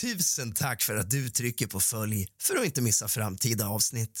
Tusen tack för att du trycker på följ för att inte missa framtida avsnitt.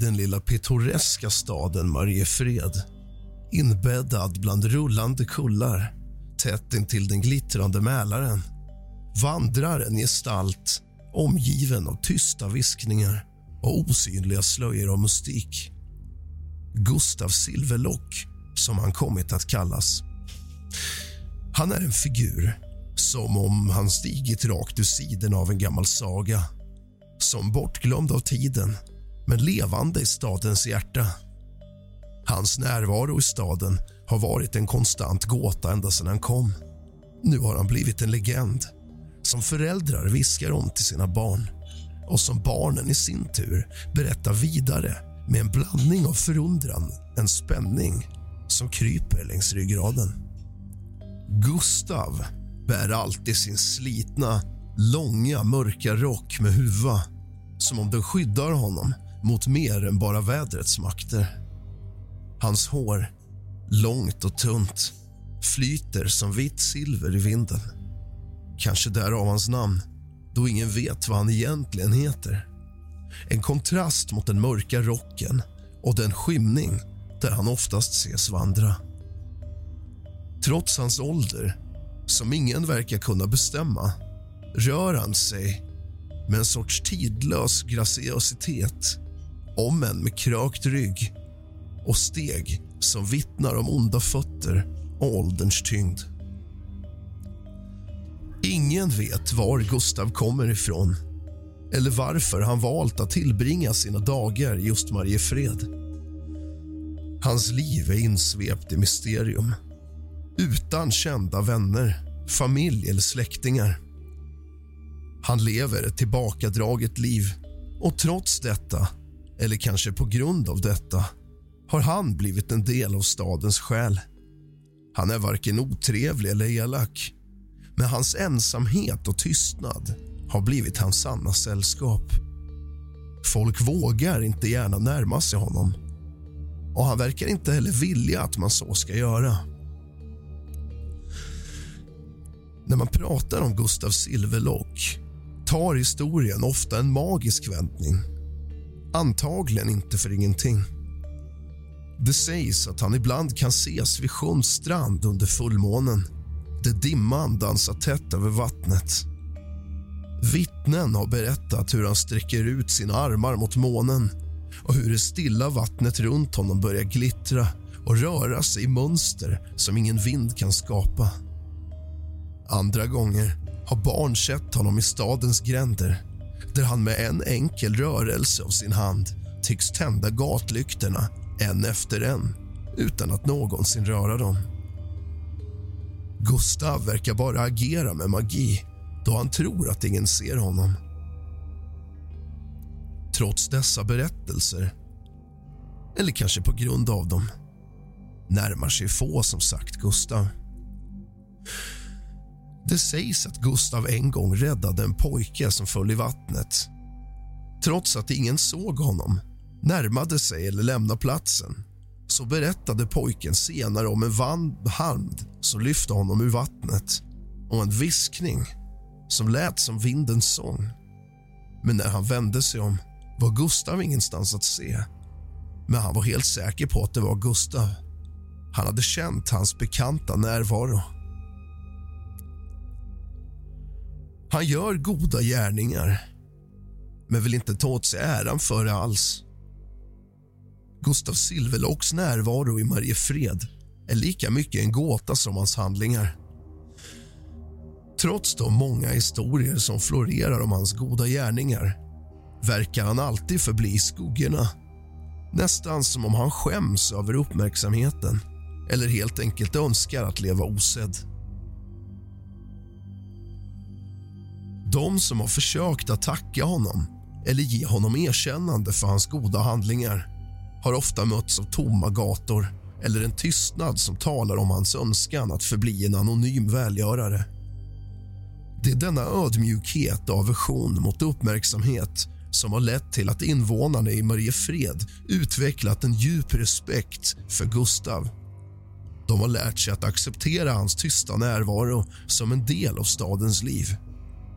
den lilla pittoreska staden Mariefred inbäddad bland rullande kullar tätt intill den glittrande Mälaren vandrar en gestalt omgiven av tysta viskningar och osynliga slöjor av mystik. Gustav Silverlock, som han kommit att kallas. Han är en figur som om han stigit rakt ur sidan av en gammal saga. Som bortglömd av tiden, men levande i stadens hjärta. Hans närvaro i staden har varit en konstant gåta ända sedan han kom. Nu har han blivit en legend som föräldrar viskar om till sina barn och som barnen i sin tur berättar vidare med en blandning av förundran, en spänning som kryper längs ryggraden. Gustav bär alltid sin slitna, långa, mörka rock med huva som om den skyddar honom mot mer än bara vädrets makter. Hans hår, långt och tunt, flyter som vitt silver i vinden. Kanske därav hans namn, då ingen vet vad han egentligen heter. En kontrast mot den mörka rocken och den skymning där han oftast ses vandra. Trots hans ålder, som ingen verkar kunna bestämma rör han sig med en sorts tidlös graciositet om än med krökt rygg och steg som vittnar om onda fötter och ålderns tyngd. Ingen vet var Gustav kommer ifrån eller varför han valt att tillbringa sina dagar i just Mariefred. Hans liv är insvept i mysterium utan kända vänner, familj eller släktingar. Han lever ett tillbakadraget liv och trots detta, eller kanske på grund av detta har han blivit en del av stadens själ. Han är varken otrevlig eller elak men hans ensamhet och tystnad har blivit hans sanna sällskap. Folk vågar inte gärna närma sig honom och han verkar inte heller vilja att man så ska göra. När man pratar om Gustav Silverlock tar historien ofta en magisk vändning. Antagligen inte för ingenting. Det sägs att han ibland kan ses vid sjöns strand under fullmånen där dimman dansar tätt över vattnet. Vittnen har berättat hur han sträcker ut sina armar mot månen och hur det stilla vattnet runt honom börjar glittra och röra sig i mönster som ingen vind kan skapa. Andra gånger har barn sett honom i stadens gränder där han med en enkel rörelse av sin hand tycks tända gatlyktorna en efter en utan att någonsin röra dem. Gustav verkar bara agera med magi då han tror att ingen ser honom. Trots dessa berättelser, eller kanske på grund av dem närmar sig få som sagt Gustav. Det sägs att Gustav en gång räddade en pojke som föll i vattnet. Trots att ingen såg honom, närmade sig eller lämnade platsen så berättade pojken senare om en varm hand som lyfte honom ur vattnet och en viskning som lät som vindens sång. Men när han vände sig om var Gustav ingenstans att se. Men han var helt säker på att det var Gustav. Han hade känt hans bekanta närvaro. Han gör goda gärningar men vill inte ta åt sig äran för det alls. Gustav Silverlocks närvaro i Mariefred är lika mycket en gåta som hans handlingar. Trots de många historier som florerar om hans goda gärningar verkar han alltid förbli i skuggorna. Nästan som om han skäms över uppmärksamheten eller helt enkelt önskar att leva osedd. De som har försökt att tacka honom eller ge honom erkännande för hans goda handlingar har ofta mötts av tomma gator eller en tystnad som talar om hans önskan att förbli en anonym välgörare. Det är denna ödmjukhet och aversion mot uppmärksamhet som har lett till att invånarna i Mariefred utvecklat en djup respekt för Gustav. De har lärt sig att acceptera hans tysta närvaro som en del av stadens liv.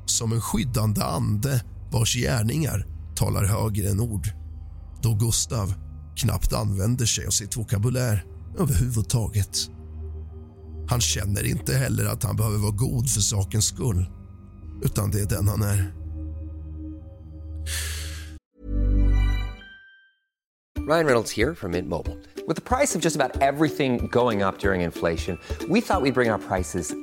Som en skyddande ande vars gärningar talar högre än ord. Då Gustav knappt använder sig av sitt vokabulär överhuvudtaget. Han känner inte heller att han behöver vara god för sakens skull, utan det är den han är. Ryan Reynolds här från Mint Med priset på nästan allt som går upp under inflationen trodde vi att vi skulle bring våra priser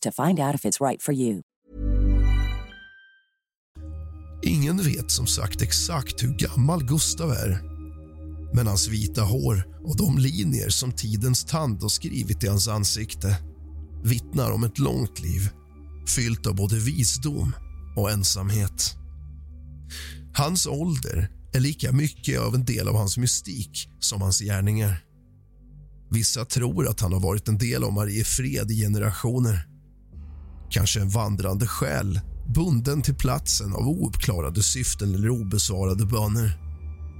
to find out if it's right for you. Ingen vet som sagt exakt hur gammal Gustav är. Men hans vita hår och de linjer som tidens tand har skrivit i hans ansikte vittnar om ett långt liv fyllt av både visdom och ensamhet. Hans ålder är lika mycket av en del av hans mystik som hans gärningar. Vissa tror att han har varit en del av Mariefred i generationer. Kanske en vandrande själ bunden till platsen av ouppklarade syften eller obesvarade böner.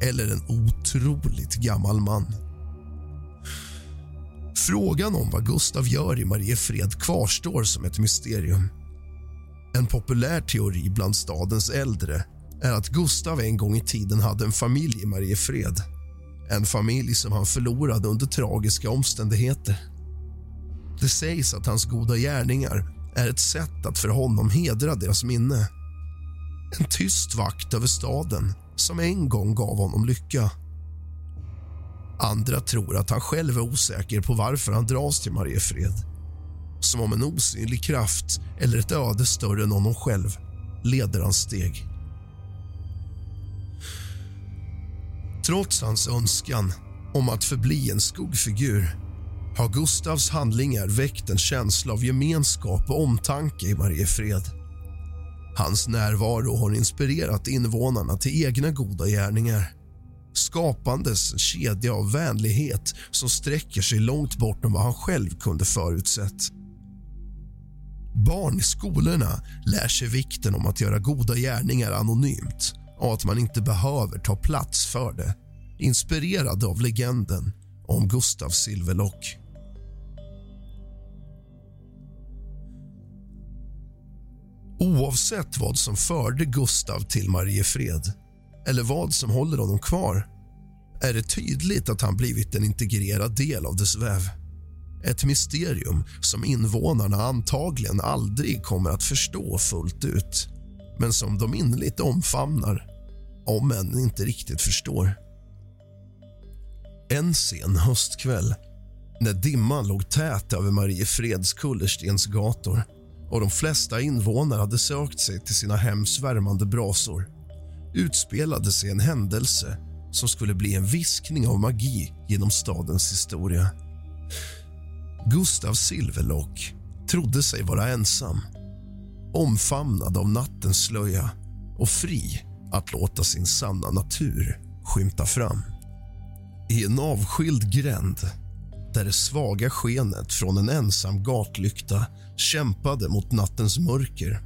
Eller en otroligt gammal man. Frågan om vad Gustav gör i Mariefred kvarstår som ett mysterium. En populär teori bland stadens äldre är att Gustav en gång i tiden hade en familj i Mariefred. En familj som han förlorade under tragiska omständigheter. Det sägs att hans goda gärningar är ett sätt att för honom hedra deras minne. En tyst vakt över staden som en gång gav honom lycka. Andra tror att han själv är osäker på varför han dras till Mariefred. Som om en osynlig kraft eller ett öde större än honom själv leder hans steg. Trots hans önskan om att förbli en skuggfigur har Gustavs handlingar väckt en känsla av gemenskap och omtanke i Mariefred. Hans närvaro har inspirerat invånarna till egna goda gärningar skapandes en kedja av vänlighet som sträcker sig långt bortom vad han själv kunde förutsett. Barn i skolorna lär sig vikten om att göra goda gärningar anonymt och att man inte behöver ta plats för det inspirerad av legenden om Gustav Silverlock. Oavsett vad som förde Gustav till Mariefred eller vad som håller honom kvar är det tydligt att han blivit en integrerad del av dess väv. Ett mysterium som invånarna antagligen aldrig kommer att förstå fullt ut men som de innerligt omfamnar, om än inte riktigt förstår. En sen höstkväll, när dimman låg tät över Mariefreds kullerstens gator och de flesta invånare hade sökt sig till sina hems värmande brasor utspelade sig en händelse som skulle bli en viskning av magi genom stadens historia. Gustav Silverlock trodde sig vara ensam omfamnad av nattens slöja och fri att låta sin sanna natur skymta fram. I en avskild gränd där det svaga skenet från en ensam gatlykta kämpade mot nattens mörker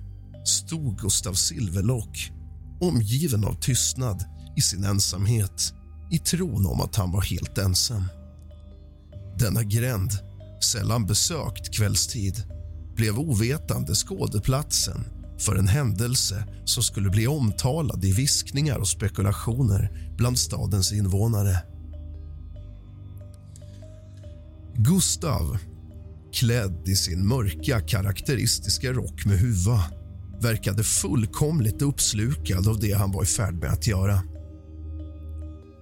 stod Gustav Silverlock omgiven av tystnad i sin ensamhet i tron om att han var helt ensam. Denna gränd, sällan besökt kvällstid blev ovetande skådeplatsen för en händelse som skulle bli omtalad i viskningar och spekulationer bland stadens invånare. Gustav, klädd i sin mörka karaktäristiska rock med huva verkade fullkomligt uppslukad av det han var i färd med att göra.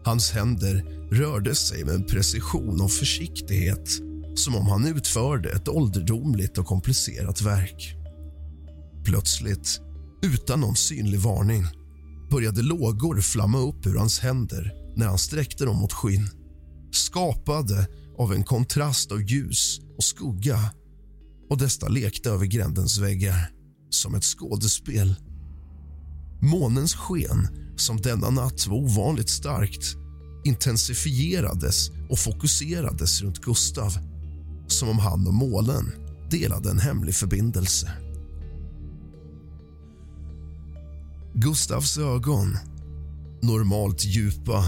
Hans händer rörde sig med en precision och försiktighet som om han utförde ett ålderdomligt och komplicerat verk. Plötsligt, utan någon synlig varning började lågor flamma upp ur hans händer när han sträckte dem mot skyn skapade av en kontrast av ljus och skugga och dessa lekte över grändens väggar som ett skådespel. Månens sken, som denna natt var ovanligt starkt intensifierades och fokuserades runt Gustav som om han och målen delade en hemlig förbindelse. Gustavs ögon, normalt djupa,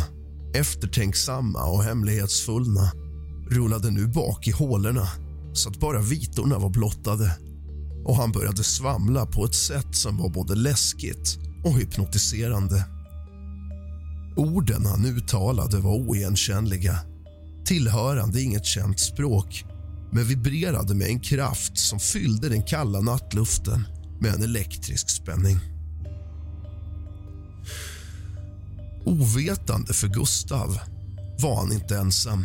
eftertänksamma och hemlighetsfulla rullade nu bak i hålorna så att bara vitorna var blottade och han började svamla på ett sätt som var både läskigt och hypnotiserande. Orden han uttalade var oigenkännliga, tillhörande inget känt språk men vibrerade med en kraft som fyllde den kalla nattluften med en elektrisk spänning. Ovetande för Gustav var han inte ensam.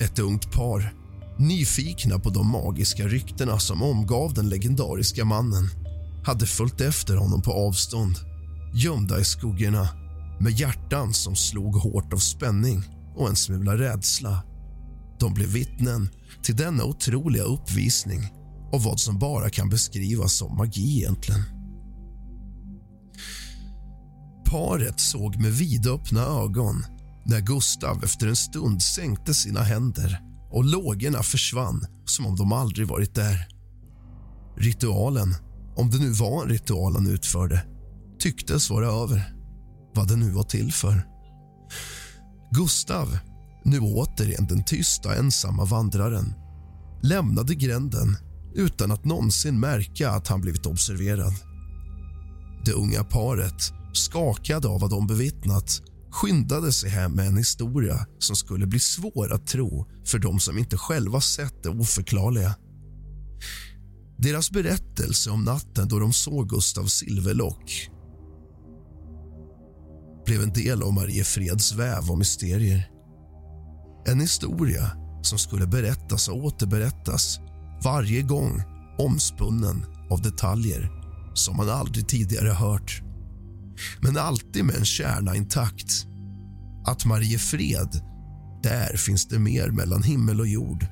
Ett ungt par nyfikna på de magiska ryktena som omgav den legendariska mannen hade följt efter honom på avstånd, gömda i skuggorna med hjärtan som slog hårt av spänning och en smula rädsla. De blev vittnen till denna otroliga uppvisning av vad som bara kan beskrivas som magi egentligen. Paret såg med vidöppna ögon när Gustav efter en stund sänkte sina händer och lågorna försvann som om de aldrig varit där. Ritualen, om det nu var en ritual han utförde, tycktes vara över. Vad det nu var till för. Gustav, nu återigen den tysta ensamma vandraren lämnade gränden utan att någonsin märka att han blivit observerad. Det unga paret, skakade av vad de bevittnat skyndade sig hem med en historia som skulle bli svår att tro för de som inte själva sett det oförklarliga. Deras berättelse om natten då de såg Gustav Silverlock blev en del av Mariefreds väv och mysterier. En historia som skulle berättas och återberättas varje gång omspunnen av detaljer som man aldrig tidigare hört. Men alltid med en kärna intakt. Att Mariefred, där finns det mer mellan himmel och jord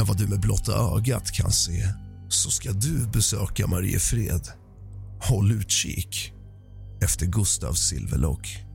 än vad du med blotta ögat kan se. Så ska du besöka Mariefred, håll utkik efter Gustav Silverlock.